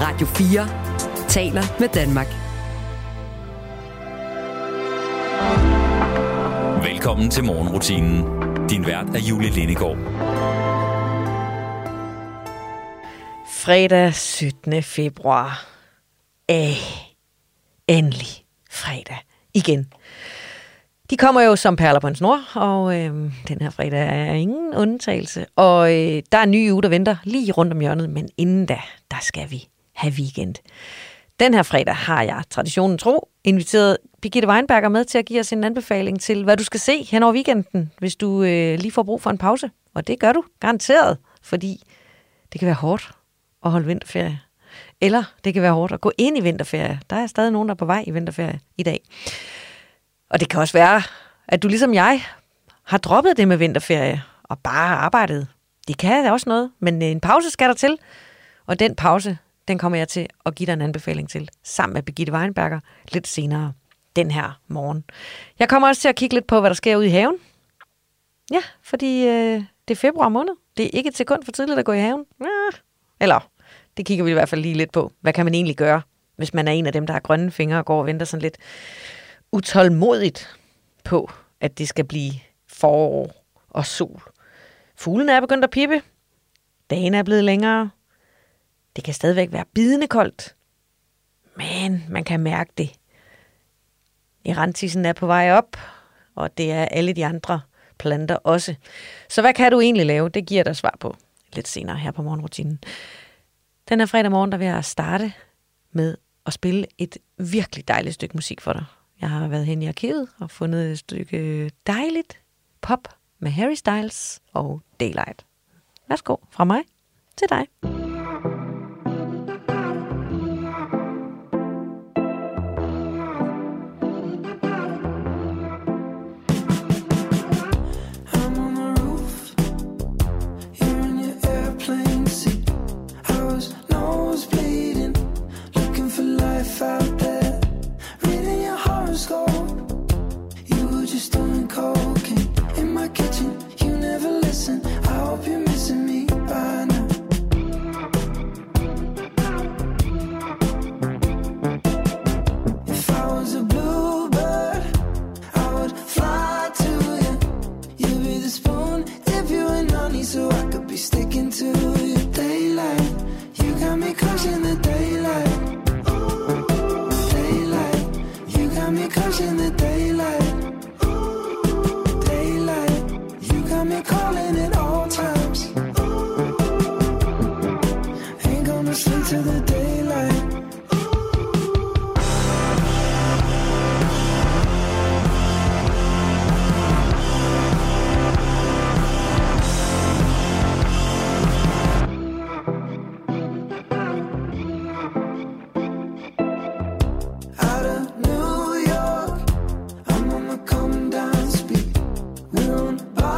Radio 4 taler med Danmark. Velkommen til morgenrutinen. Din vært er Julie Lindegård. Fredag 17. februar. Æh, endelig fredag igen. De kommer jo som perler på en snor, og øh, den her fredag er ingen undtagelse. Og øh, der er en ny uge, der venter lige rundt om hjørnet, men inden da, der skal vi have weekend. Den her fredag har jeg, traditionen tro, inviteret Birgitte Weinberger med til at give os en anbefaling til, hvad du skal se hen over weekenden, hvis du øh, lige får brug for en pause. Og det gør du garanteret, fordi det kan være hårdt at holde vinterferie. Eller det kan være hårdt at gå ind i vinterferie. Der er stadig nogen, der er på vej i vinterferie i dag. Og det kan også være, at du ligesom jeg har droppet det med vinterferie og bare arbejdet. Det kan også noget, men øh, en pause skal der til. Og den pause, den kommer jeg til at give dig en anbefaling til, sammen med Birgitte Weinberger, lidt senere den her morgen. Jeg kommer også til at kigge lidt på, hvad der sker ude i haven. Ja, fordi øh, det er februar måned. Det er ikke et sekund for tidligt at gå i haven. Ja. Eller, det kigger vi i hvert fald lige lidt på. Hvad kan man egentlig gøre, hvis man er en af dem, der har grønne fingre og går og venter sådan lidt utålmodigt på, at det skal blive forår og sol. Fuglene er begyndt at pippe. Dagen er blevet længere. Det kan stadigvæk være bidende koldt. Men man kan mærke det. Erantisen er på vej op, og det er alle de andre planter også. Så hvad kan du egentlig lave? Det giver dig svar på lidt senere her på morgenrutinen. Den her fredag morgen, der vil jeg starte med at spille et virkelig dejligt stykke musik for dig. Jeg har været hen i arkivet og fundet et stykke dejligt pop med Harry Styles og Daylight. Værsgo fra mig til dig. For Bye.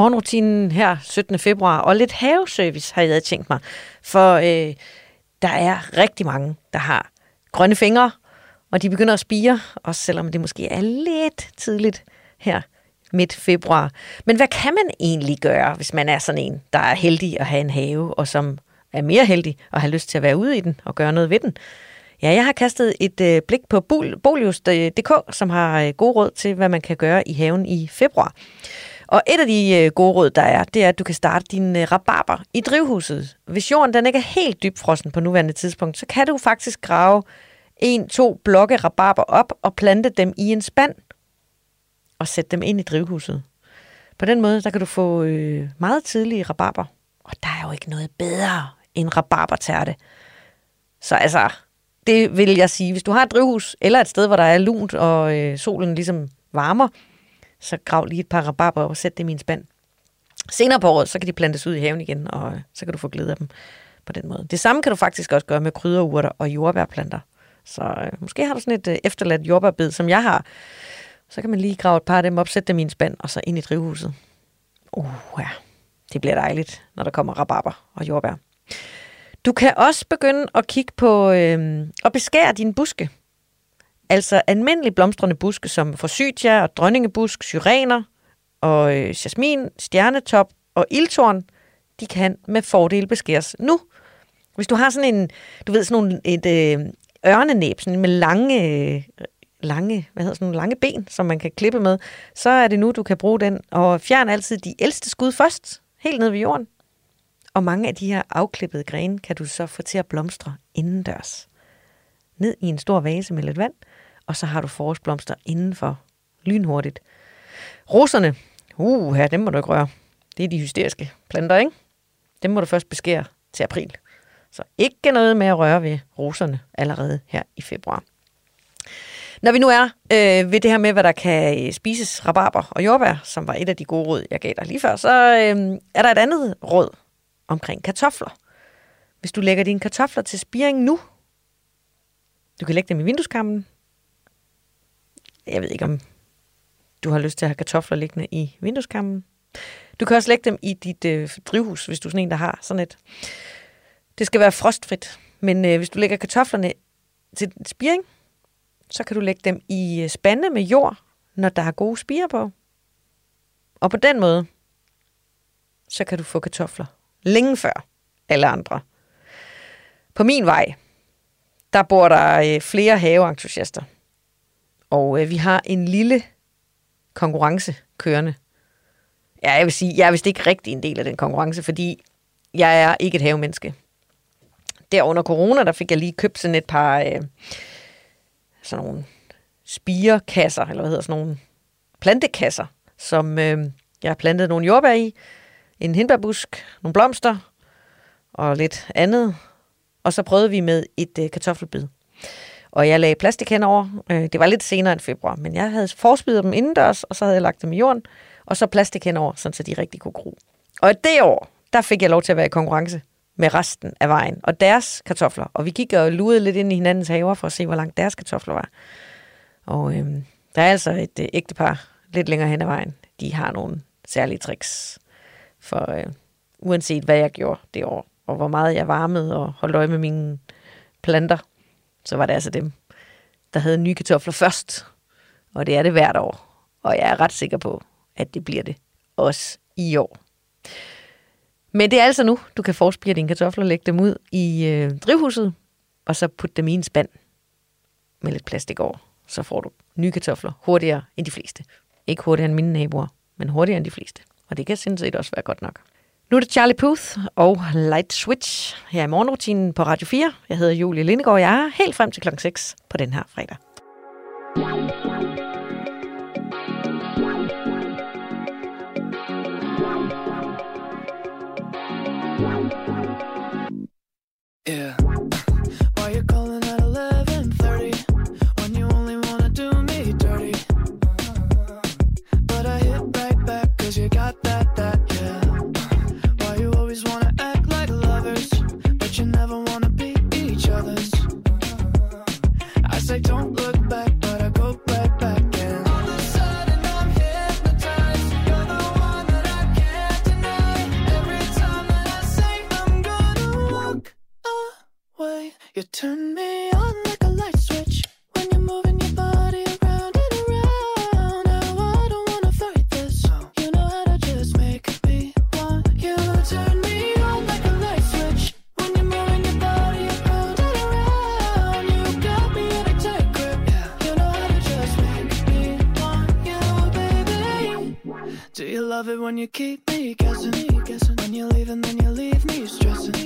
Morgenrutinen her 17. februar, og lidt haveservice har jeg tænkt mig. For øh, der er rigtig mange, der har grønne fingre, og de begynder at spire, også selvom det måske er lidt tidligt her midt februar. Men hvad kan man egentlig gøre, hvis man er sådan en, der er heldig at have en have, og som er mere heldig og har lyst til at være ude i den og gøre noget ved den. Ja, jeg har kastet et øh, blik på Bol- Bolius.dk, øh, som har øh, gode råd til, hvad man kan gøre i haven i februar. Og et af de øh, gode råd, der er, det er, at du kan starte din øh, rabarber i drivhuset. Hvis jorden den ikke er helt dybfrossen på nuværende tidspunkt, så kan du faktisk grave en, to blokke rabarber op og plante dem i en spand og sætte dem ind i drivhuset. På den måde, der kan du få øh, meget tidlige rabarber. Og der er jo ikke noget bedre end rabarbertærte. Så altså, det vil jeg sige, hvis du har et drivhus eller et sted, hvor der er lunt og øh, solen ligesom varmer, så grav lige et par rabarber og sæt dem i en spand. Senere på året, så kan de plantes ud i haven igen, og øh, så kan du få glæde af dem på den måde. Det samme kan du faktisk også gøre med krydderurter og jordbærplanter. Så øh, måske har du sådan et øh, efterladt jordbærbed, som jeg har. Så kan man lige grave et par af dem op, sætte dem i en spand, og så ind i drivhuset. Uh, ja. Det bliver dejligt, når der kommer rabarber og jordbær. Du kan også begynde at kigge på øh, og beskære dine buske. Altså almindelige blomstrende buske som forsytia og dronningebusk, syrener og øh, jasmin, stjernetop og ildtorn, de kan med fordel beskæres nu. Hvis du har sådan en, du ved, sådan nogle, et øh, ørnenæb sådan med lange, øh, lange, hvad hedder sådan nogle lange ben, som man kan klippe med, så er det nu, du kan bruge den. Og fjern altid de ældste skud først, helt ned ved jorden. Og mange af de her afklippede grene kan du så få til at blomstre indendørs. Ned i en stor vase med lidt vand, og så har du forårsblomster indenfor lynhurtigt. Roserne, uh, her, dem må du ikke røre. Det er de hysteriske planter, ikke? Dem må du først beskære til april. Så ikke noget med at røre ved roserne allerede her i februar. Når vi nu er øh, ved det her med, hvad der kan øh, spises, rabarber og jordbær, som var et af de gode råd, jeg gav dig lige før, så øh, er der et andet råd omkring kartofler. Hvis du lægger dine kartofler til spiring nu, du kan lægge dem i vindueskammen. Jeg ved ikke, om du har lyst til at have kartofler liggende i vindueskammen. Du kan også lægge dem i dit øh, drivhus, hvis du er sådan en, der har sådan et. Det skal være frostfrit, men øh, hvis du lægger kartoflerne til spiring, så kan du lægge dem i øh, spande med jord, når der er gode spirer på. Og på den måde, så kan du få kartofler længe før alle andre. På min vej, der bor der øh, flere haveentusiaster. Og øh, vi har en lille konkurrence kørende. Ja, jeg vil sige, jeg er vist ikke rigtig en del af den konkurrence, fordi jeg er ikke et havemenneske. Der under corona, der fik jeg lige købt sådan et par øh, sådan nogle spirekasser, eller hvad hedder sådan nogle plantekasser, som øh, jeg har plantet nogle jordbær i, en hindbærbusk, nogle blomster og lidt andet. Og så prøvede vi med et øh, kartoffelbed. Og jeg lagde plastik henover. Øh, det var lidt senere end februar, men jeg havde forspidet dem indendørs, og så havde jeg lagt dem i jorden, og så plastik henover, så de rigtig kunne gro. Og det år, der fik jeg lov til at være i konkurrence med resten af vejen, og deres kartofler. Og vi gik og lurede lidt ind i hinandens haver for at se, hvor langt deres kartofler var. Og øhm, der er altså et øh, ægtepar lidt længere hen ad vejen. De har nogle særlige tricks for øh, uanset hvad jeg gjorde det år, og hvor meget jeg varmede og holdt øje med mine planter, så var det altså dem, der havde nye kartofler først. Og det er det hvert år. Og jeg er ret sikker på, at det bliver det også i år. Men det er altså nu, du kan forspire dine kartofler, lægge dem ud i øh, drivhuset, og så putte dem i en spand med lidt plastik over. Så får du nye kartofler hurtigere end de fleste. Ikke hurtigere end mine naboer, men hurtigere end de fleste. Og det kan sådan set også være godt nok. Nu er det Charlie Puth og Light Switch her i morgenrutinen på Radio 4. Jeg hedder Julie Lindegård, og jeg er helt frem til klokken 6 på den her fredag. Yeah. turn me on like a light switch when you're moving your body around and around. Now I don't wanna fight this. You know how to just make me want you. Turn me on like a light switch when you're moving your body around and around. You got me in a tight grip. You know how to just make me want you, baby. Do you love it when you keep me guessing? When you leave and then you leave me stressing.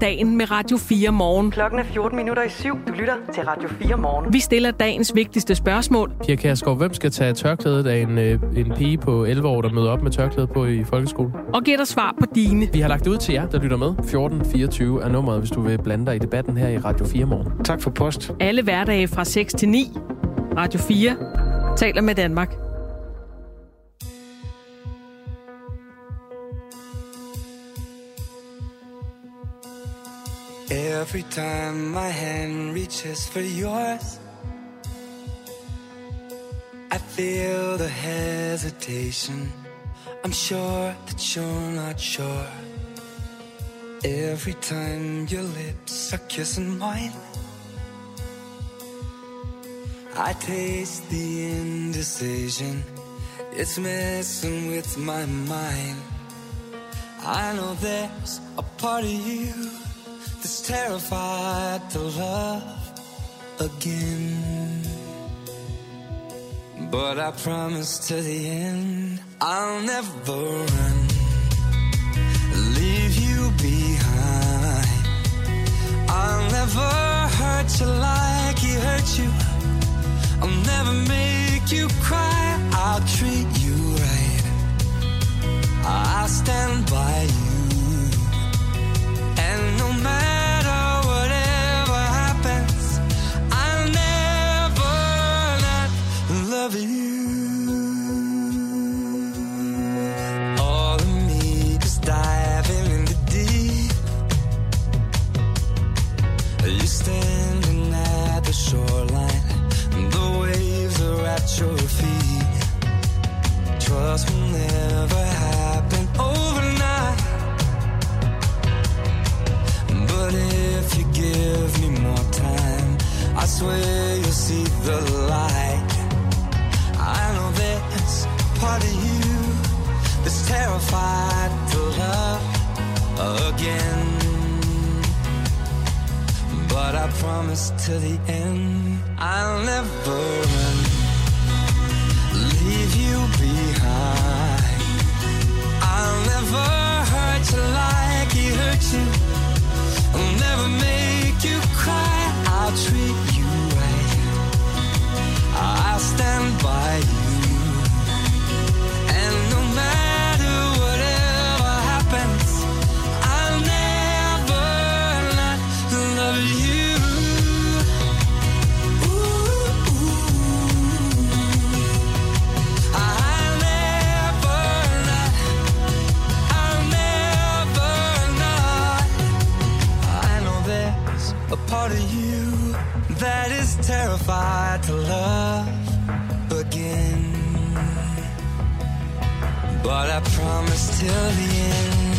dagen med Radio 4 Morgen. Klokken er 14 minutter i syv. Du lytter til Radio 4 Morgen. Vi stiller dagens vigtigste spørgsmål. Pia Kærsgaard, hvem skal tage tørklædet af en, øh, en pige på 11 år, der møder op med tørklæde på i folkeskolen? Og giver dig svar på dine. Vi har lagt det ud til jer, der lytter med. 1424 er nummeret, hvis du vil blande dig i debatten her i Radio 4 Morgen. Tak for post. Alle hverdage fra 6 til 9. Radio 4 taler med Danmark. Every time my hand reaches for yours, I feel the hesitation. I'm sure that you're not sure. Every time your lips are kissing mine, I taste the indecision. It's messing with my mind. I know there's a part of you that's terrified to love again. But I promise to the end, I'll never run, leave you behind. I'll never hurt you like he hurt you. I'll never make you cry. I'll treat you right. I stand by. But I promise till the end.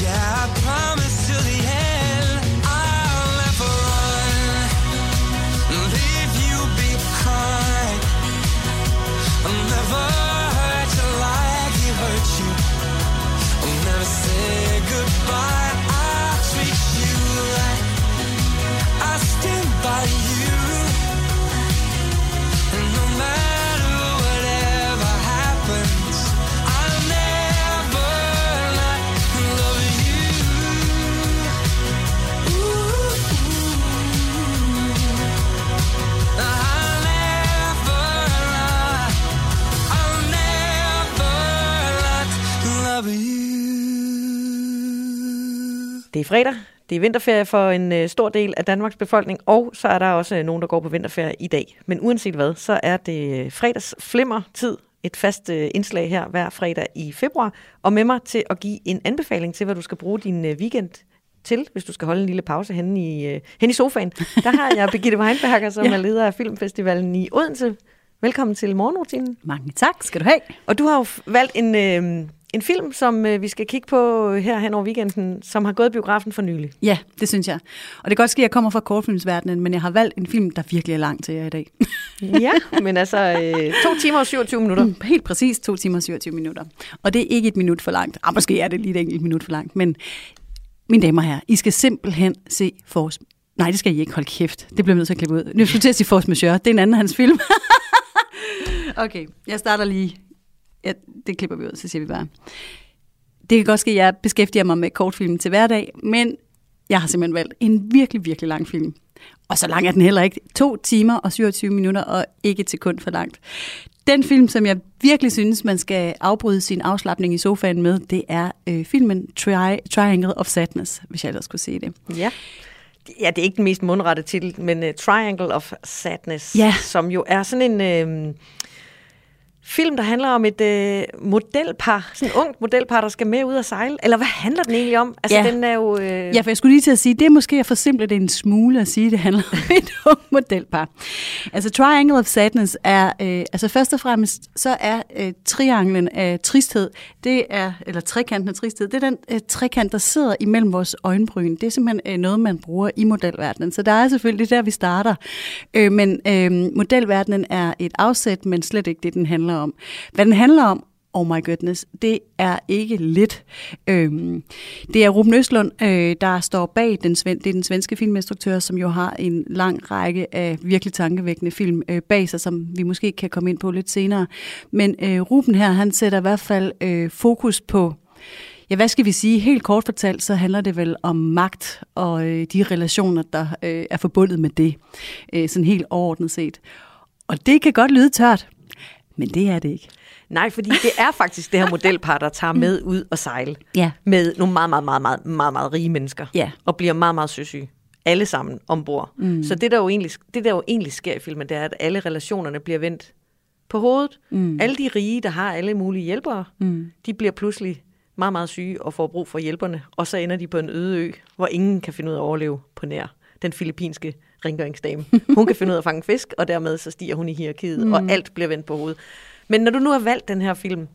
Yeah, I promise till the end. I'll never run, leave you behind. I'll never hurt you like he hurt you. I'll never say goodbye. Det er fredag. Det er vinterferie for en øh, stor del af Danmarks befolkning, og så er der også øh, nogen, der går på vinterferie i dag. Men uanset hvad, så er det øh, fredags flimmer-tid. Et fast øh, indslag her hver fredag i februar. Og med mig til at give en anbefaling til, hvad du skal bruge din øh, weekend til, hvis du skal holde en lille pause henne i, øh, henne i sofaen. Der har jeg Birgitte Weinberger, som ja. er leder af Filmfestivalen i Odense. Velkommen til morgenrutinen. Mange tak skal du have. Og du har jo valgt en, øh, en film, som øh, vi skal kigge på her hen over weekenden, som har gået biografen for nylig. Ja, det synes jeg. Og det kan godt ske, at jeg kommer fra kortfilmsverdenen, men jeg har valgt en film, der virkelig er lang til jer i dag. Ja, men altså øh, to timer og 27 minutter. Mm, Helt præcis 2 timer og 27 minutter. Og det er ikke et minut for langt. Ah, måske er det lige et enkelt minut for langt, men mine damer og herrer, I skal simpelthen se Force... Nej, det skal I ikke. Hold kæft. Det bliver nødt til at klippe ud. Nu skulle til at sige Force Majeure. Det er en anden af hans film. okay, jeg starter lige. Ja, det klipper vi ud, så siger vi bare. Det kan godt ske, at jeg beskæftiger mig med kortfilm til hverdag, men jeg har simpelthen valgt en virkelig, virkelig lang film. Og så lang er den heller ikke. To timer og 27 minutter, og ikke et sekund for langt. Den film, som jeg virkelig synes, man skal afbryde sin afslappning i sofaen med, det er øh, filmen Tri- Triangle of Sadness, hvis jeg ellers skulle se det. Ja. Ja, det er ikke den mest mundrette titel, men uh, Triangle of Sadness, Ja. som jo er sådan en øh, film, der handler om et øh, modelpar, sådan et ungt modelpar, der skal med ud og sejle. Eller hvad handler den egentlig om? Altså, Ja. den er jo... Øh, Ja, for jeg skulle lige til at sige, det er måske at forsimple det en smule at sige, at det handler om et ung modelpar. Altså Triangle of Sadness er, øh, altså først og fremmest, så er øh, trianglen af tristhed, det er, eller trekanten af tristhed, det er den øh, trekant, der sidder imellem vores øjenbryn. Det er simpelthen øh, noget, man bruger i modelverdenen. Så der er selvfølgelig der, vi starter. Øh, men øh, modelverdenen er et afsæt, men slet ikke det, den handler om. Hvad den handler om, Oh my goodness, det er ikke lidt. Øhm, det er Ruben Østlund, øh, der står bag den, sven- det er den svenske filminstruktør, som jo har en lang række af virkelig tankevækkende film øh, bag sig, som vi måske kan komme ind på lidt senere. Men øh, Ruben her, han sætter i hvert fald øh, fokus på Ja, hvad skal vi sige? Helt kort fortalt, så handler det vel om magt og øh, de relationer, der øh, er forbundet med det. Øh, sådan helt overordnet set. Og det kan godt lyde tørt, men det er det ikke. Nej, fordi det er faktisk det her modelpar, der tager med ud og sejle. Ja. Med nogle meget, meget, meget, meget, meget, meget rige mennesker. Ja. Og bliver meget, meget søsyge. Alle sammen ombord. Mm. Så det der, jo egentlig, det, der jo egentlig sker i filmen, det er, at alle relationerne bliver vendt på hovedet. Mm. Alle de rige, der har alle mulige hjælpere, mm. de bliver pludselig meget, meget syge og får brug for hjælperne. Og så ender de på en øde ø, hvor ingen kan finde ud af at overleve på nær den filippinske rengøringsdame. Hun kan finde ud af at fange fisk, og dermed så stiger hun i hierarkiet, mm. og alt bliver vendt på hovedet. Men når du nu har valgt den her film,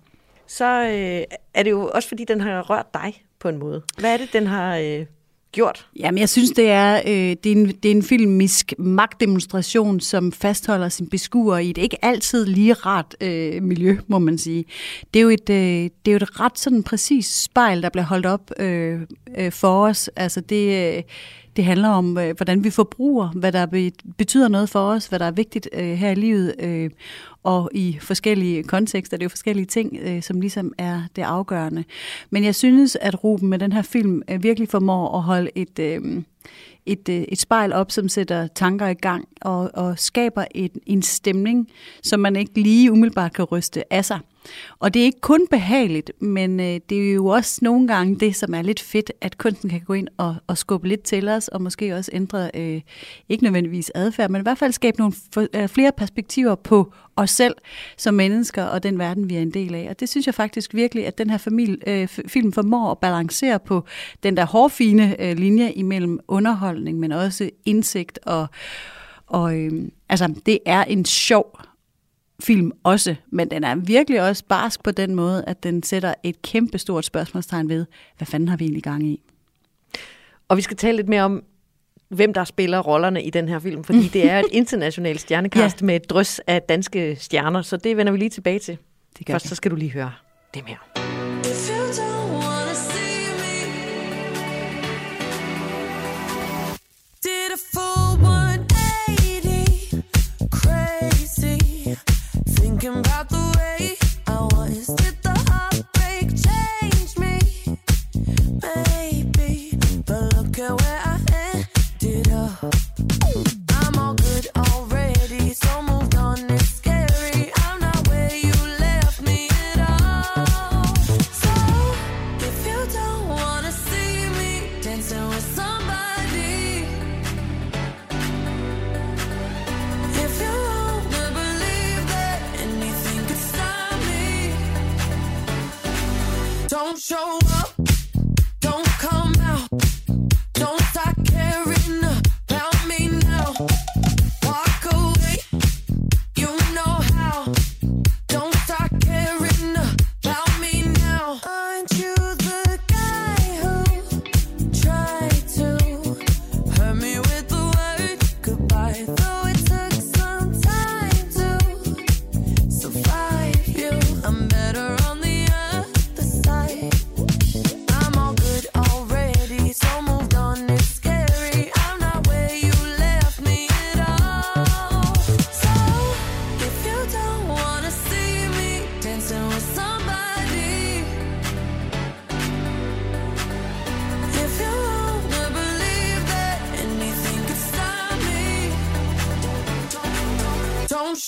så øh, er det jo også fordi, den har rørt dig på en måde. Hvad er det, den har øh, gjort? Jamen, jeg synes, det er, øh, det, er en, det er en filmisk magtdemonstration, som fastholder sin beskuer i et ikke altid lige ret øh, miljø, må man sige. Det er jo et, øh, det er jo et ret sådan præcis spejl, der bliver holdt op øh, øh, for os. Altså, det, øh, det handler om, øh, hvordan vi forbruger, hvad der betyder noget for os, hvad der er vigtigt øh, her i livet, øh, og i forskellige kontekster. Det er jo forskellige ting, øh, som ligesom er det afgørende. Men jeg synes, at Ruben med den her film øh, virkelig formår at holde et... Øh, et, øh, et spejl op, som sætter tanker i gang og, og skaber et, en stemning, som man ikke lige umiddelbart kan ryste af sig. Og det er ikke kun behageligt, men øh, det er jo også nogle gange det, som er lidt fedt, at kunsten kan gå ind og, og skubbe lidt til os, og måske også ændre, øh, ikke nødvendigvis adfærd, men i hvert fald skabe nogle for, øh, flere perspektiver på os selv som mennesker og den verden, vi er en del af. Og det synes jeg faktisk virkelig, at den her familie, øh, film formår at balancere på den der hårfine øh, linje imellem underholdning, men også indsigt og, og øh, altså, det er en sjov film også, men den er virkelig også barsk på den måde, at den sætter et kæmpe stort spørgsmålstegn ved, hvad fanden har vi egentlig gang i? Og vi skal tale lidt mere om, hvem der spiller rollerne i den her film, fordi det er et internationalt stjernekast ja. med et drøs af danske stjerner, så det vender vi lige tilbage til. Det gør Først vi. så skal du lige høre det mere. Show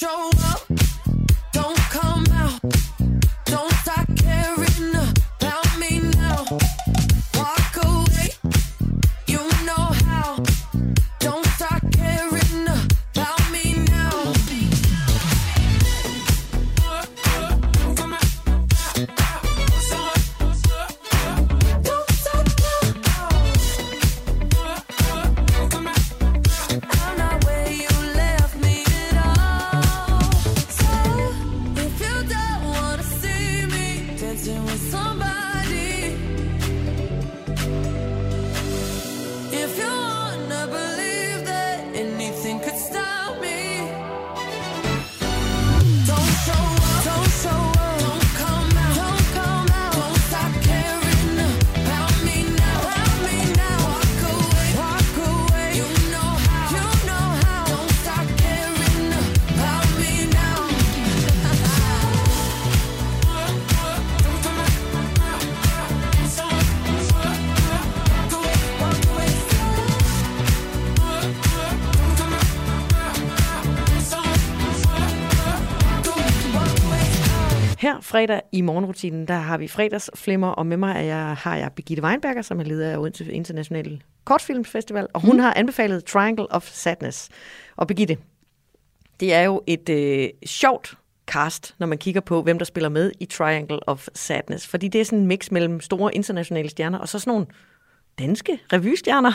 show up, fredag i morgenrutinen, der har vi fredagsflimmer, og med mig er jeg, har jeg Birgitte Weinberger, som er leder af Odense Internationale Kortfilmsfestival, og hun mm. har anbefalet Triangle of Sadness. Og Birgitte, det er jo et øh, sjovt cast, når man kigger på, hvem der spiller med i Triangle of Sadness, fordi det er sådan en mix mellem store internationale stjerner, og så sådan nogle danske revystjerner.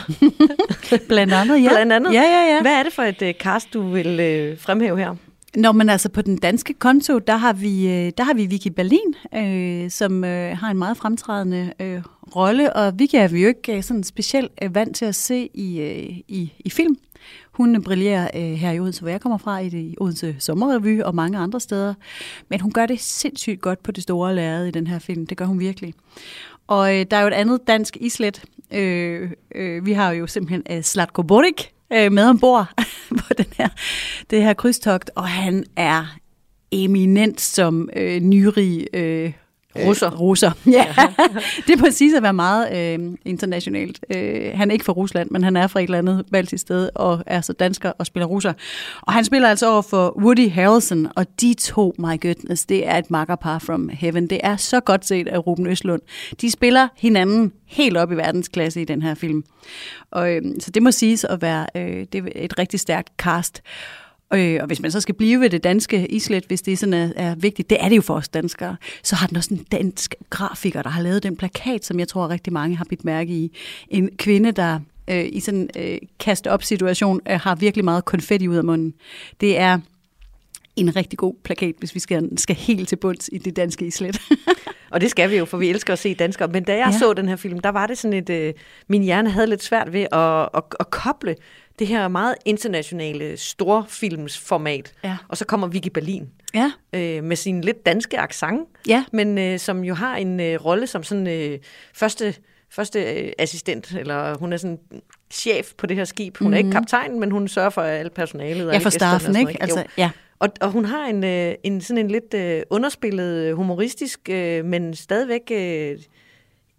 Blandt andet, ja. Blandt andet. Ja, ja, ja. Hvad er det for et øh, cast, du vil øh, fremhæve her? Nå, men altså på den danske konto, der har vi, øh, der har vi Vicky Berlin, øh, som øh, har en meget fremtrædende øh, rolle, og Vicky er vi jo ikke øh, sådan specielt øh, vant til at se i, øh, i, i film. Hun brillerer øh, her i Odense, hvor jeg kommer fra, i det i Odense Sommerrevy og mange andre steder. Men hun gør det sindssygt godt på det store lærred i den her film. Det gør hun virkelig. Og øh, der er jo et andet dansk islet. Øh, øh, vi har jo simpelthen øh, Slatko Borik øh, med ombord på den her, det her krydstogt, og han er eminent som øh, nyrig øh, Russer. Øh, russer, ja. det er præcis at være meget øh, internationalt. Øh, han er ikke fra Rusland, men han er fra et eller andet baltisk sted, og er så dansker og spiller russer. Og han spiller altså over for Woody Harrelson, og de to, my goodness, det er et makkerpar from heaven. Det er så godt set af Ruben Østlund. De spiller hinanden helt op i verdensklasse i den her film. Og, øh, så det må siges at være øh, det er et rigtig stærkt cast. Øh, og hvis man så skal blive ved det danske islet, hvis det sådan er, er vigtigt, det er det jo for os danskere, så har den også en dansk grafiker, der har lavet den plakat, som jeg tror rigtig mange har bidt mærke i. En kvinde, der øh, i sådan en øh, kast-op-situation øh, har virkelig meget konfetti ud af munden. Det er en rigtig god plakat, hvis vi skal, skal helt til bunds i det danske islet. Og det skal vi jo, for vi elsker at se danskere. Men da jeg ja. så den her film, der var det sådan et... Øh, min hjerne havde lidt svært ved at, at, at koble det her meget internationale storfilmsformat. Ja. Og så kommer Vicky Berlin ja, øh, med sin lidt danske accent, ja. men øh, som jo har en øh, rolle som sådan øh, første, første øh, assistent, eller hun er sådan chef på det her skib. Hun mm-hmm. er ikke kaptajn, men hun sørger for alle personalet. og alle for staffen, ikke? Jo. Altså, ja. Og, og hun har en, øh, en sådan en lidt øh, underspillet, øh, humoristisk, øh, men stadigvæk øh,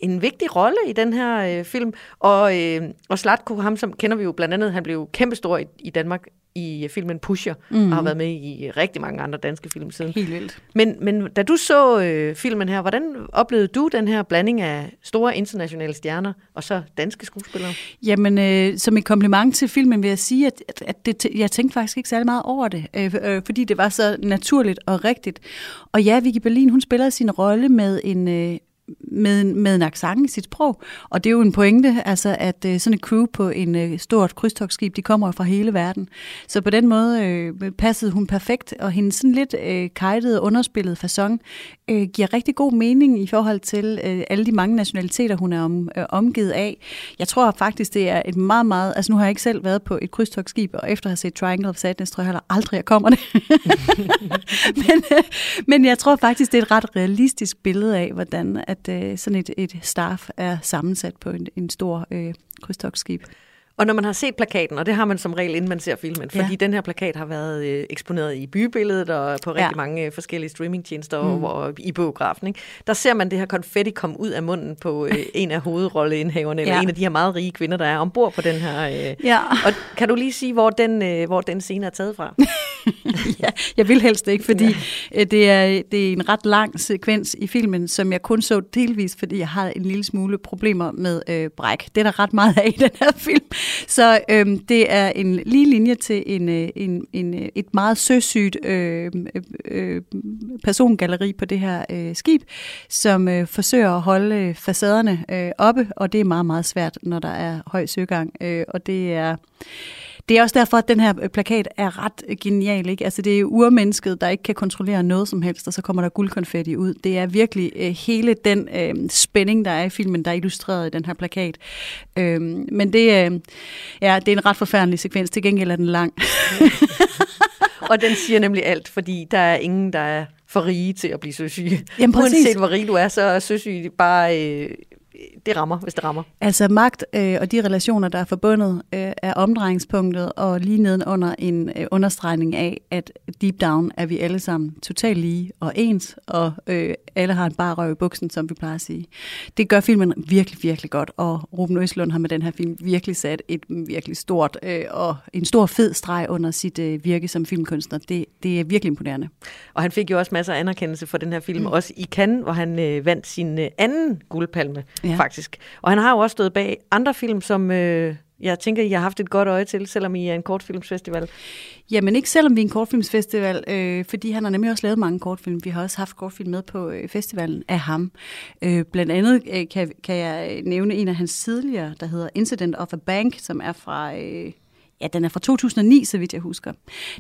en vigtig rolle i den her øh, film. Og, øh, og Slatko, ham som kender vi jo blandt andet, han blev kæmpestor i, i Danmark i øh, filmen Pusher, mm. og har været med i rigtig mange andre danske film siden. Helt vildt. Men, men da du så øh, filmen her, hvordan oplevede du den her blanding af store internationale stjerner og så danske skuespillere? Jamen, øh, som et kompliment til filmen vil jeg sige, at, at, at det, jeg tænkte faktisk ikke særlig meget over det, øh, øh, fordi det var så naturligt og rigtigt. Og ja, Vicky Berlin, hun spiller sin rolle med en... Øh, med, en- med en accent i sit sprog. Og det er jo en pointe, altså at øh, sådan et crew på en øh, stort krydstogsskib, de kommer fra hele verden. Så på den måde øh, passede hun perfekt, og hendes sådan lidt øh, kajtede, underspillede façon øh, giver rigtig god mening i forhold til øh, alle de mange nationaliteter, hun er om, øh, omgivet af. Jeg tror faktisk, det er et meget, meget... Altså nu har jeg ikke selv været på et krydstogsskib, og efter at have set Triangle of Sadness, tror jeg heller aldrig, jeg kommer det. men, øh, men jeg tror faktisk, det er et ret realistisk billede af, hvordan at øh, sådan et, et staff er sammensat på en, en stor øh, krydstogsskib. Og når man har set plakaten, og det har man som regel, inden man ser filmen, fordi Ja. den her plakat har været øh, eksponeret i bybilledet og på rigtig Ja. mange øh, forskellige streamingtjenester mm. og, og i biografen, ikke? der ser man det her konfetti komme ud af munden på øh, en af hovedrolleindhaverne, eller Ja. en af de her meget rige kvinder, der er ombord på den her. Øh. Ja. Og kan du lige sige, hvor den, øh, hvor den scene er taget fra? ja, jeg vil helst ikke, fordi ja. det, er, det er en ret lang sekvens i filmen, som jeg kun så delvis, fordi jeg har en lille smule problemer med øh, bræk. Det er der ret meget af i den her film. Så øhm, det er en lige linje til en, øh, en, en, øh, et meget søsygt øhm, øh, øh, persongalleri på det her øh, skib, som øh, forsøger at holde øh, facaderne øh, oppe, og det er meget, meget svært, når der er høj søgang. Øh, og det er... Det er også derfor, at den her øh, plakat er ret genial. Ikke? Altså, det er urmennesket, der ikke kan kontrollere noget som helst, og så kommer der guldkonfetti ud. Det er virkelig øh, hele den øh, spænding, der er i filmen, der er illustreret i den her plakat. Øh, men det, øh, ja, det er en ret forfærdelig sekvens. Til gengæld er den lang. og den siger nemlig alt, fordi der er ingen, der er for rige til at blive søsyge. Jamen, præcis. Uanset hvor rig du er, så er søsyge bare... Øh, det rammer, hvis det rammer. Altså magt øh, og de relationer, der er forbundet, øh, er omdrejningspunktet, og lige nedenunder en øh, understregning af, at deep down er vi alle sammen totalt lige og ens, og øh, alle har en bare røv i buksen, som vi plejer at sige. Det gør filmen virkelig, virkelig godt, og Ruben Østlund har med den her film virkelig sat et virkelig stort øh, og en stor fed streg under sit øh, virke som filmkunstner. Det, det er virkelig imponerende. Og han fik jo også masser af anerkendelse for den her film, mm. også i Cannes, hvor han øh, vandt sin øh, anden guldpalme, Ja. Ja. faktisk. Og han har jo også stået bag andre film, som øh, jeg tænker, I har haft et godt øje til, selvom I er en kortfilmsfestival. Jamen ikke selvom vi er en kortfilmsfestival, øh, fordi han har nemlig også lavet mange kortfilm. Vi har også haft kortfilm med på øh, festivalen af ham. Øh, blandt andet øh, kan, kan jeg nævne en af hans tidligere, der hedder Incident of a Bank, som er fra... Øh, Ja, den er fra 2009, så vidt jeg husker.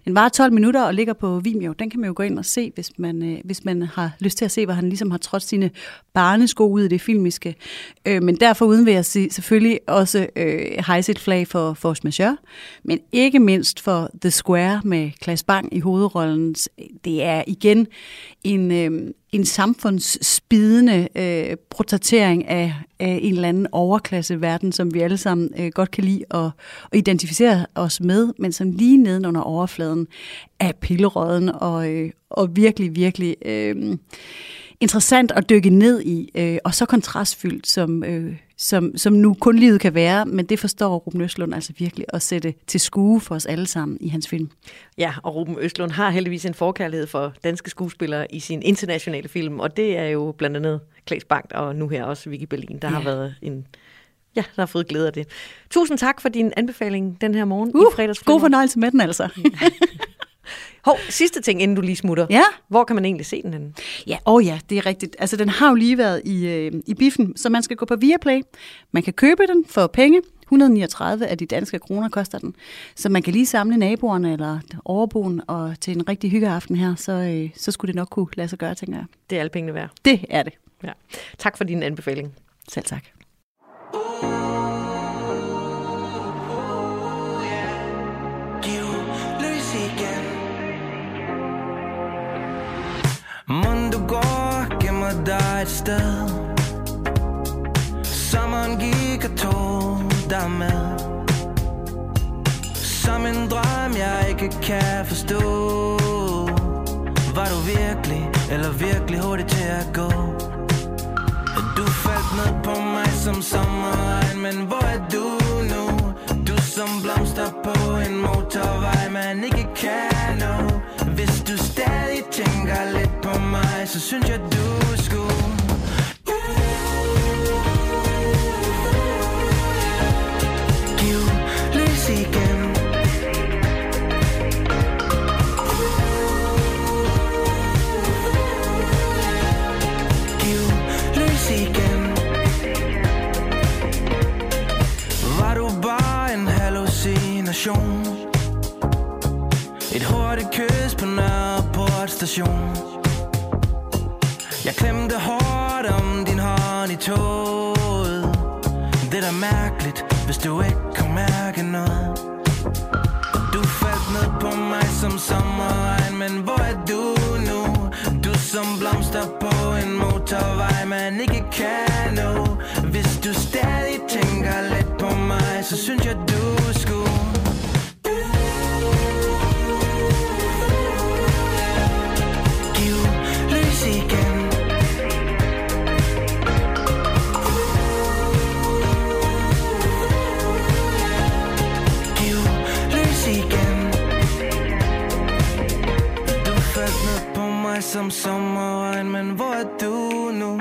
Den var 12 minutter og ligger på Vimeo. Den kan man jo gå ind og se, hvis man, øh, hvis man har lyst til at se, hvor han ligesom har trådt sine barnesko ud i det filmiske. Øh, men derfor uden vil jeg sige, selvfølgelig også øh, hejse et flag for Force Majeure, men ikke mindst for The Square med Klaas Bang i hovedrollen. Det er igen en, øh, en samfundsspidende øh, portrættering af, af en eller anden overklasse verden, som vi alle sammen øh, godt kan lide at, at identificere os med, men som lige nedenunder overfladen er pillerøden og, øh, og virkelig, virkelig øh, interessant at dykke ned i, øh, og så kontrastfyldt, som, øh, som, som nu kun livet kan være, men det forstår Ruben Østlund altså virkelig at sætte til skue for os alle sammen i hans film. Ja, og Ruben Østlund har heldigvis en forkærlighed for danske skuespillere i sin internationale film, og det er jo blandt andet Klaas Bank og nu her også Vicky Berlin, der ja. har været en Ja, der har fået glæde af det. Tusind tak for din anbefaling den her morgen Uh, i fredags. god fornøjelse med den altså. Hov, sidste ting, inden du lige smutter. Ja. Hvor kan man egentlig se den henne? Ja, åh oh ja, det er rigtigt. Altså, den har jo lige været i, øh, i biffen, så man skal gå på Viaplay. Man kan købe den for penge. 139 af de danske kroner koster den. Så man kan lige samle naboerne eller overboen og til en rigtig hyggeaften her, så, øh, så skulle det nok kunne lade sig gøre, tænker jeg. Det er alle pengene værd. Det er det. Ja. Tak for din anbefaling. Selv tak. Dig et sted Sommeren gik og tog dig med Som en drøm, jeg ikke kan forstå Var du virkelig, eller virkelig hurtig til at gå? Du faldt ned på mig som sommeren, Men hvor er du nu? Du som blomster på en motorvej Man ikke kan nå Hvis du stadig tænker lidt mig Så synes jeg du skulle Giv lys igen. Giv lys igen. Var du bare en hallucination? Et hurtigt kys på Nørreport station. Jeg klemte hårdt om din hånd i toget. Det er da mærkeligt, hvis du ikke kunne mærke noget. Du faldt ned på mig som sommerregn Men hvor er du nu? Du som blomster på en motorvej Man ikke kan nå. Hvis du stadig tænker lidt på mig Så synes jeg du mig som sommerregn Men hvor er du nu?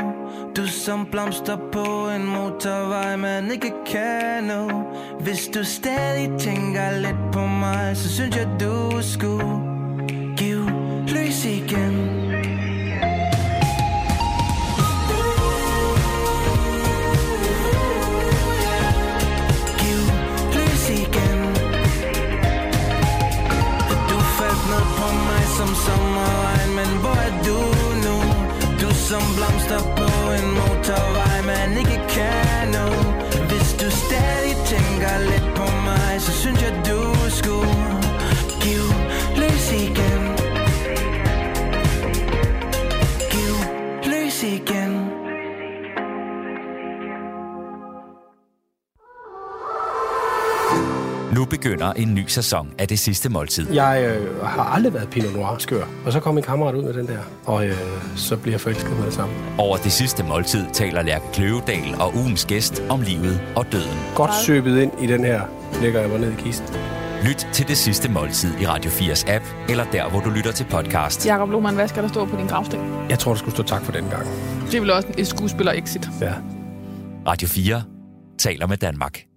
Du som blomster på en motorvej Man ikke kan nå Hvis du stadig tænker lidt på mig Så synes jeg du skulle som begynder en ny sæson af det sidste måltid. Jeg øh, har aldrig været Pinot Noir skør. Og så kom min kammerat ud med den der, og øh, så bliver jeg forelsket med det samme. Over det sidste måltid taler Lærke Kløvedal og ugens gæst om livet og døden. Godt søbet ind i den her, lægger jeg mig ned i kisten. Lyt til det sidste måltid i Radio 4's app, eller der, hvor du lytter til podcast. Jakob Lohmann, hvad skal der stå på din gravsten? Jeg tror, der skulle stå tak for den gang. Det er vel også et skuespiller-exit. Ja. Radio 4 taler med Danmark.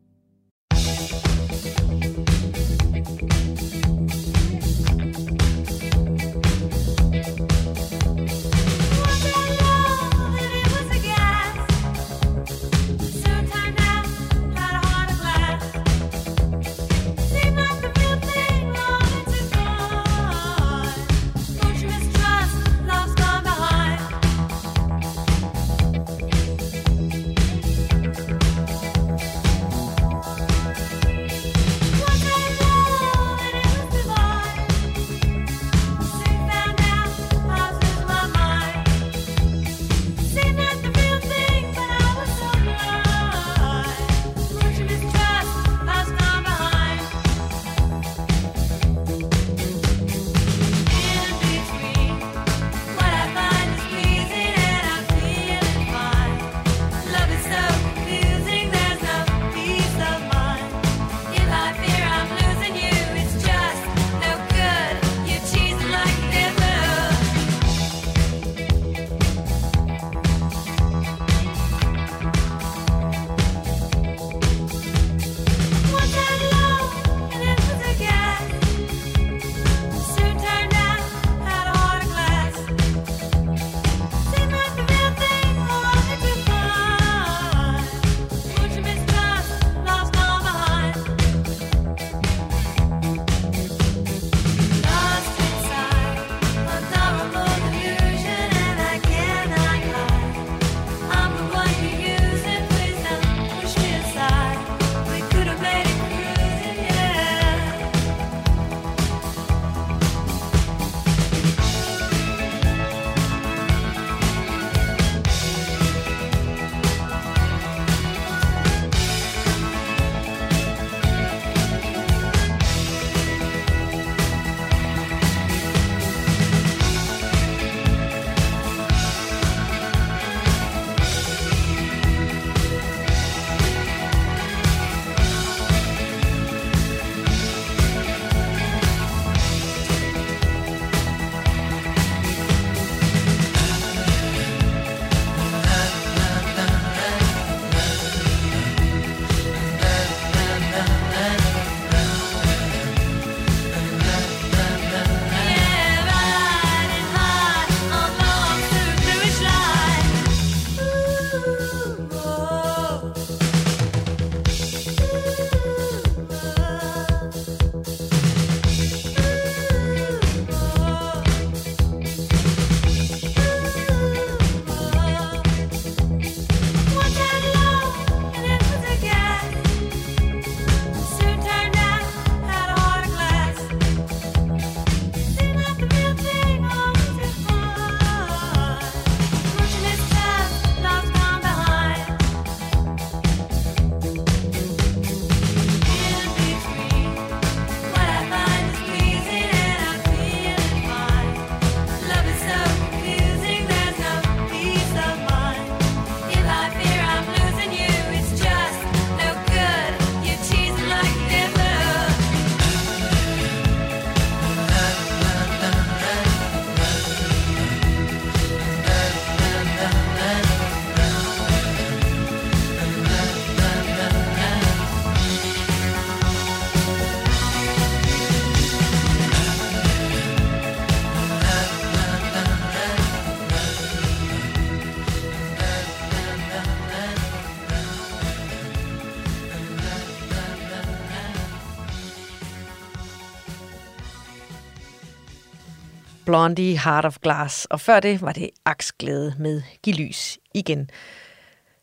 Blondie, Heart of Glass. Og før det var det Aksglæde med Giv lys igen.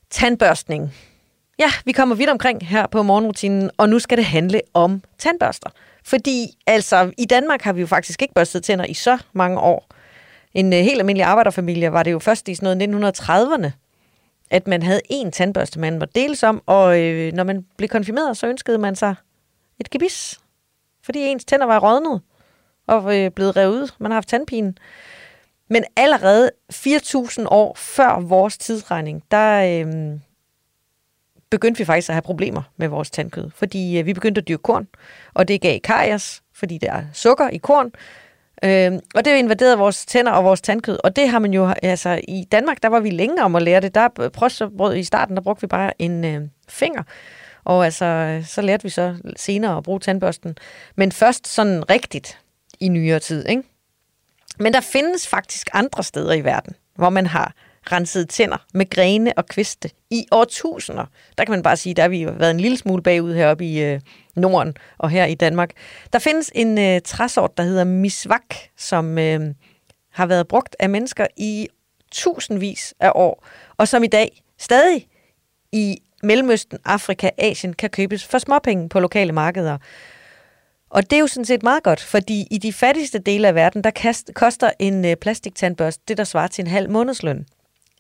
Tandbørstning. Ja, vi kommer vidt omkring her på morgenrutinen, og nu skal det handle om tandbørster. Fordi altså, i Danmark har vi jo faktisk ikke børstet tænder i så mange år. En uh, helt almindelig arbejderfamilie var det jo først i sådan noget 1930'erne, at man havde én tandbørste, man var deles om, og øh, når man blev konfirmeret, så ønskede man sig et gebis, fordi ens tænder var rådnet og øh, blevet revet ud. Man har haft tandpine. Men allerede 4.000 år før vores tidsregning, der øh, begyndte vi faktisk at have problemer med vores tandkød, fordi øh, vi begyndte at dyrke korn, og det gav karies, fordi der er sukker i korn, Øh, og det invaderede vores tænder og vores tandkød, og det har man jo, altså i Danmark, der var vi længere om at lære det. Der brød i starten, der brugte vi bare en øh, finger, og altså, så lærte vi så senere at bruge tandbørsten. Men først sådan rigtigt i nyere tid, ikke? Men der findes faktisk andre steder i verden, hvor man har renset tænder med grene og kviste i årtusinder. Der kan man bare sige, der har vi har været en lille smule bagud heroppe i øh, Norden og her i Danmark. Der findes en øh, træsort, der hedder misvak, som øh, har været brugt af mennesker i tusindvis af år, og som i dag stadig i Mellemøsten, Afrika, Asien kan købes for småpenge på lokale markeder. Og det er jo sådan set meget godt, fordi i de fattigste dele af verden, der kast, koster en øh, plastiktandbørste det, der svarer til en halv månedsløn.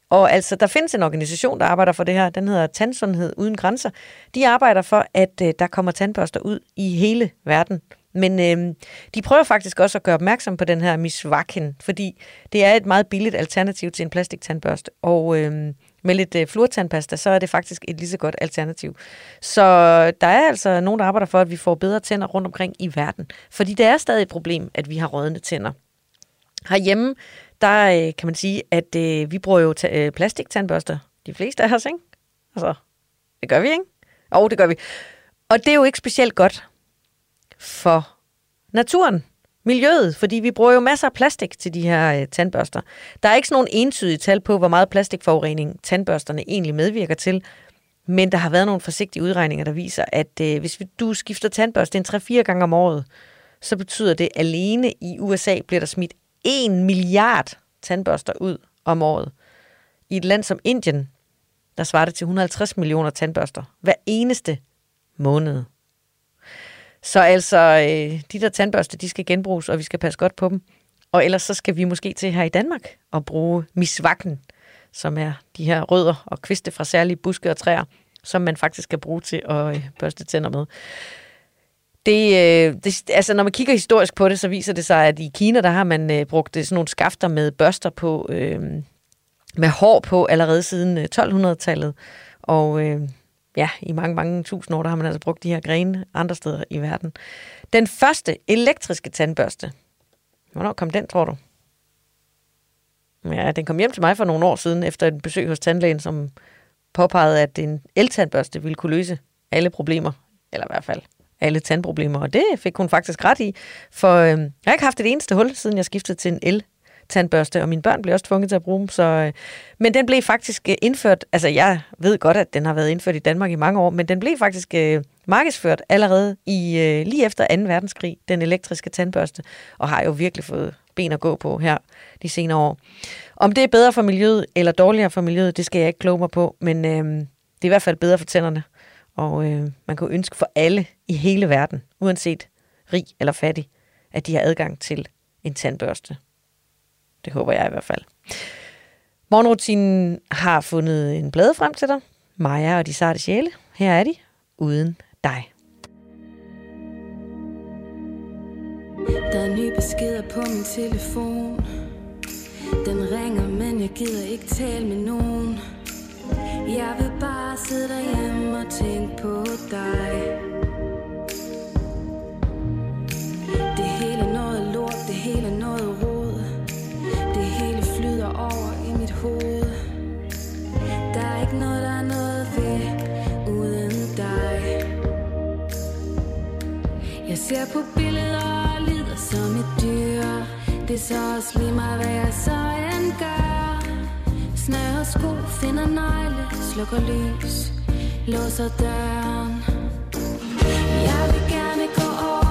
Og altså, der findes en organisation, der arbejder for det her. Den hedder Tandsundhed Uden Grænser. De arbejder for, at øh, der kommer tandbørster ud i hele verden. Men øh, de prøver faktisk også at gøre opmærksom på den her misvakken, fordi det er et meget billigt alternativ til en plastiktandbørste. Og øh, med lidt øh, fluortandpasta, så er det faktisk et lige så godt alternativ. Så der er altså nogen, der arbejder for, at vi får bedre tænder rundt omkring i verden. Fordi det er stadig et problem, at vi har rådne tænder. Herhjemme, der øh, kan man sige, at øh, vi bruger jo ta- øh, plastiktandbørster. De fleste af os, ikke? Altså, det gør vi, ikke? Jo, det gør vi. Og det er jo ikke specielt godt for naturen, miljøet, fordi vi bruger jo masser af plastik til de her øh, tandbørster. Der er ikke sådan nogen entydige tal på, hvor meget plastikforurening tandbørsterne egentlig medvirker til, men der har været nogle forsigtige udregninger, der viser, at øh, hvis du skifter tandbørste en 3-4 gange om året, så betyder det alene i USA bliver der smidt 1 milliard tandbørster ud om året. I et land som Indien, der svarer det til 150 millioner tandbørster hver eneste måned. Så altså, øh, de der tandbørster, de skal genbruges, og vi skal passe godt på dem. Og ellers så skal vi måske til her i Danmark og bruge misvakken, som er de her rødder og kviste fra særlige buske og træer, som man faktisk kan bruge til at øh, børste tænder med. Det, øh, det, altså når man kigger historisk på det, så viser det sig, at i Kina, der har man øh, brugt øh, sådan nogle skafter med børster på, øh, med hår på allerede siden øh, 1200-tallet. Og øh, ja, i mange, mange tusind år, der har man altså brugt de her grene andre steder i verden. Den første elektriske tandbørste, hvornår kom den, tror du? Ja, den kom hjem til mig for nogle år siden, efter et besøg hos tandlægen, som påpegede, at en eltandbørste ville kunne løse alle problemer, eller i hvert fald alle tandproblemer, og det fik hun faktisk ret i, for øh, jeg har ikke haft et eneste hul, siden jeg skiftede til en el tandbørste, og mine børn blev også tvunget til at bruge dem. Så, øh, men den blev faktisk øh, indført, altså jeg ved godt, at den har været indført i Danmark i mange år, men den blev faktisk øh, markedsført allerede i øh, lige efter 2. verdenskrig, den elektriske tandbørste, og har jo virkelig fået ben at gå på her de senere år. Om det er bedre for miljøet eller dårligere for miljøet, det skal jeg ikke kloge mig på, men øh, det er i hvert fald bedre for tænderne. Og øh, man kan ønske for alle i hele verden, uanset rig eller fattig, at de har adgang til en tandbørste. Det håber jeg i hvert fald. Morgenrutinen har fundet en blade frem til dig. Maja og de sarte sjæle. Her er de, uden dig. Der er nye beskeder på min telefon. Den ringer, men jeg gider ikke tale med nogen. Jeg vil bare sidde derhjemme og tænke på dig. Ser på billeder og lider som et dyr. Det er så også lige mig, hvad jeg så end gør. Snør og sko, finder negle, slukker lys, låser døren. Jeg vil gerne gå over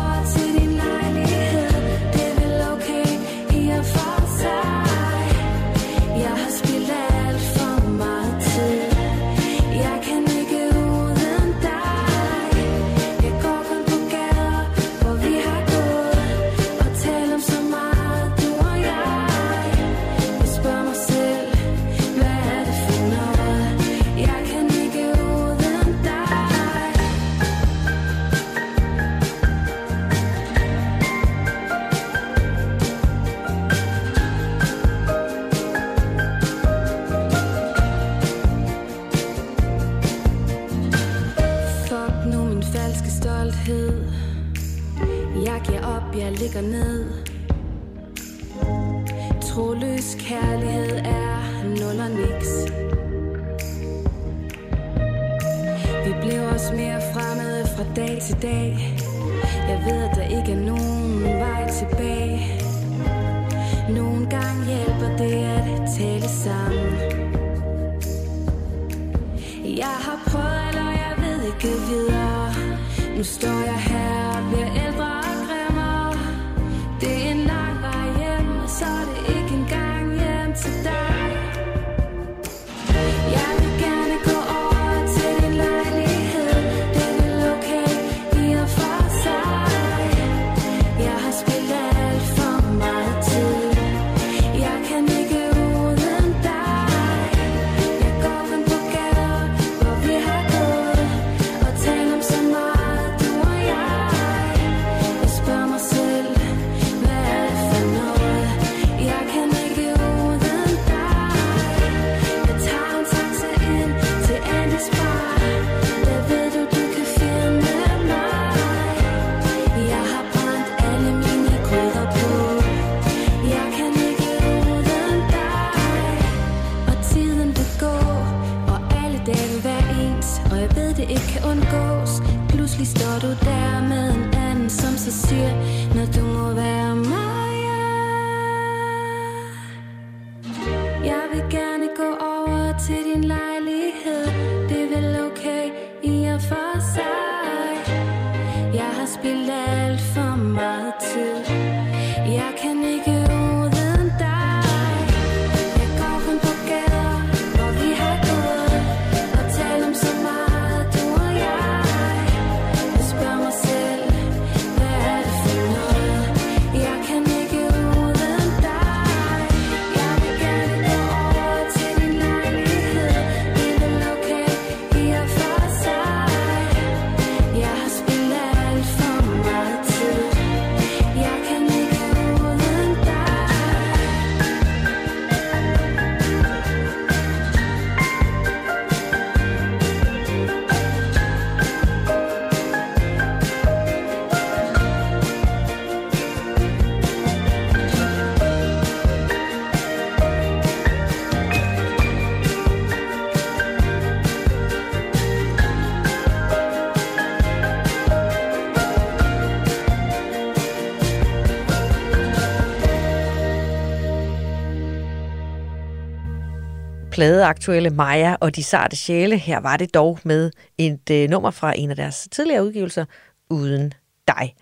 pladeaktuelle Maja og de sarte sjæle. Her var det dog med et øh, nummer fra en af deres tidligere udgivelser, Uden dig.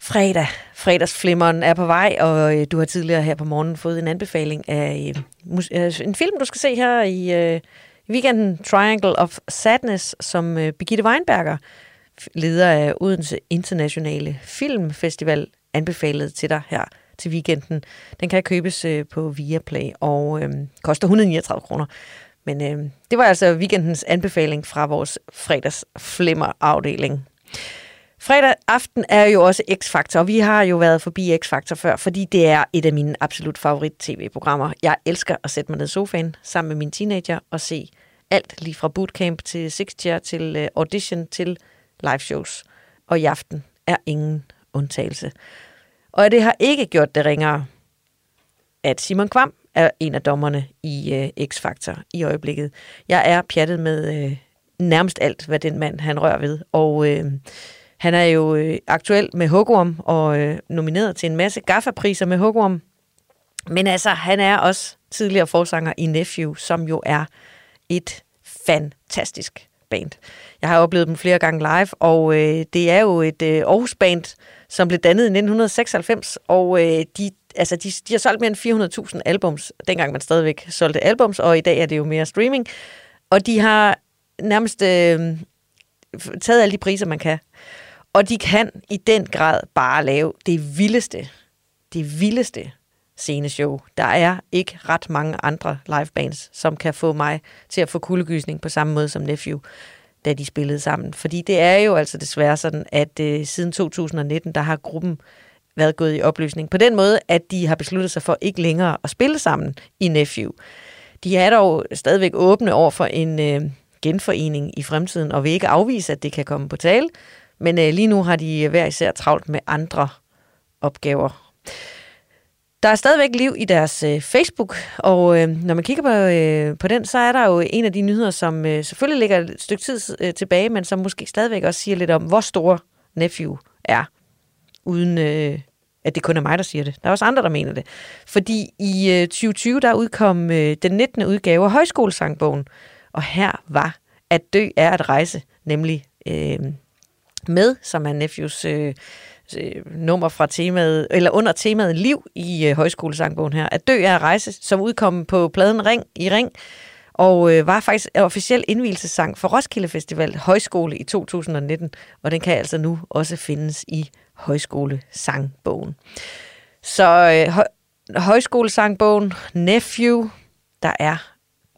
Fredag, fredagsflimmeren er på vej, og øh, du har tidligere her på morgenen fået en anbefaling af øh, mus- øh, en film, du skal se her i øh, weekenden, Triangle of Sadness, som øh, Birgitte Weinberger, leder af Odense Internationale Filmfestival, anbefalede til dig her til weekenden. Den kan købes øh, på Viaplay og øh, koster 139 kroner. Men øh, det var altså weekendens anbefaling fra vores fredagsflimmer-afdeling. Fredag aften er jo også X-Factor, og vi har jo været forbi X-Factor før, fordi det er et af mine absolut favorit-tv-programmer. Jeg elsker at sætte mig ned i sofaen sammen med min teenager og se alt lige fra bootcamp til Six Chair til øh, audition til live shows. Og i aften er ingen undtagelse. Og det har ikke gjort det ringere, at Simon Kvam er en af dommerne i øh, X-Factor i øjeblikket. Jeg er pjattet med øh, nærmest alt, hvad den mand han rører ved. Og øh, han er jo øh, aktuel med Hugorm og øh, nomineret til en masse gaffapriser med Hugorm. Men altså, han er også tidligere forsanger i Nephew, som jo er et fantastisk band. Jeg har oplevet dem flere gange live, og øh, det er jo et øh, Aarhus-band, som blev dannet i 1996, og øh, de, altså, de, de har solgt mere end 400.000 albums, dengang man stadigvæk solgte albums, og i dag er det jo mere streaming. Og de har nærmest øh, taget alle de priser, man kan. Og de kan i den grad bare lave det vildeste, det vildeste sceneshow. Der er ikke ret mange andre livebands, som kan få mig til at få kuldegysning på samme måde som Nephew, da de spillede sammen. Fordi det er jo altså desværre sådan, at øh, siden 2019, der har gruppen været gået i opløsning. På den måde, at de har besluttet sig for ikke længere at spille sammen i Nephew. De er dog stadigvæk åbne over for en øh, genforening i fremtiden, og vil ikke afvise, at det kan komme på tale. Men øh, lige nu har de hver især travlt med andre opgaver. Der er stadigvæk liv i deres øh, Facebook, og øh, når man kigger på, øh, på den, så er der jo en af de nyheder, som øh, selvfølgelig ligger et stykke tid øh, tilbage, men som måske stadigvæk også siger lidt om, hvor stor Nephew er, uden øh, at det kun er mig, der siger det. Der er også andre, der mener det. Fordi i øh, 2020, der udkom øh, den 19. udgave af Højskolesangbogen, og her var At dø er at rejse, nemlig øh, med, som er Nephews øh, Øh, nummer fra temaet, eller under temaet Liv i øh, Højskolesangbogen her. At dø er at rejse, som udkom på pladen Ring i Ring, og øh, var faktisk officiel indvielsessang for Roskilde Festival Højskole i 2019, og den kan altså nu også findes i Højskolesangbogen. Så øh, høj, Højskolesangbogen, Nephew, der er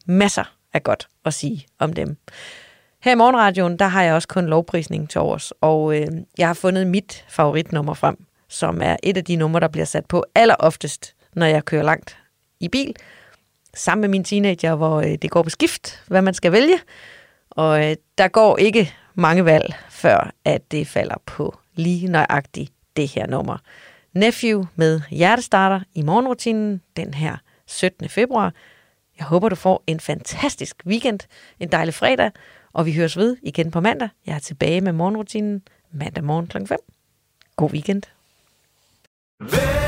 masser af godt at sige om dem. Her i morgenradioen, der har jeg også kun lovprisning til års, og øh, jeg har fundet mit favoritnummer frem, som er et af de numre, der bliver sat på aller oftest, når jeg kører langt i bil, sammen med mine teenager, hvor øh, det går på skift, hvad man skal vælge. Og øh, der går ikke mange valg, før at det falder på lige nøjagtigt det her nummer. Nephew med Hjertestarter i morgenrutinen den her 17. februar. Jeg håber, du får en fantastisk weekend, en dejlig fredag, og vi høres ved igen på mandag. Jeg er tilbage med morgenrutinen mandag morgen kl. 5. God weekend. Ved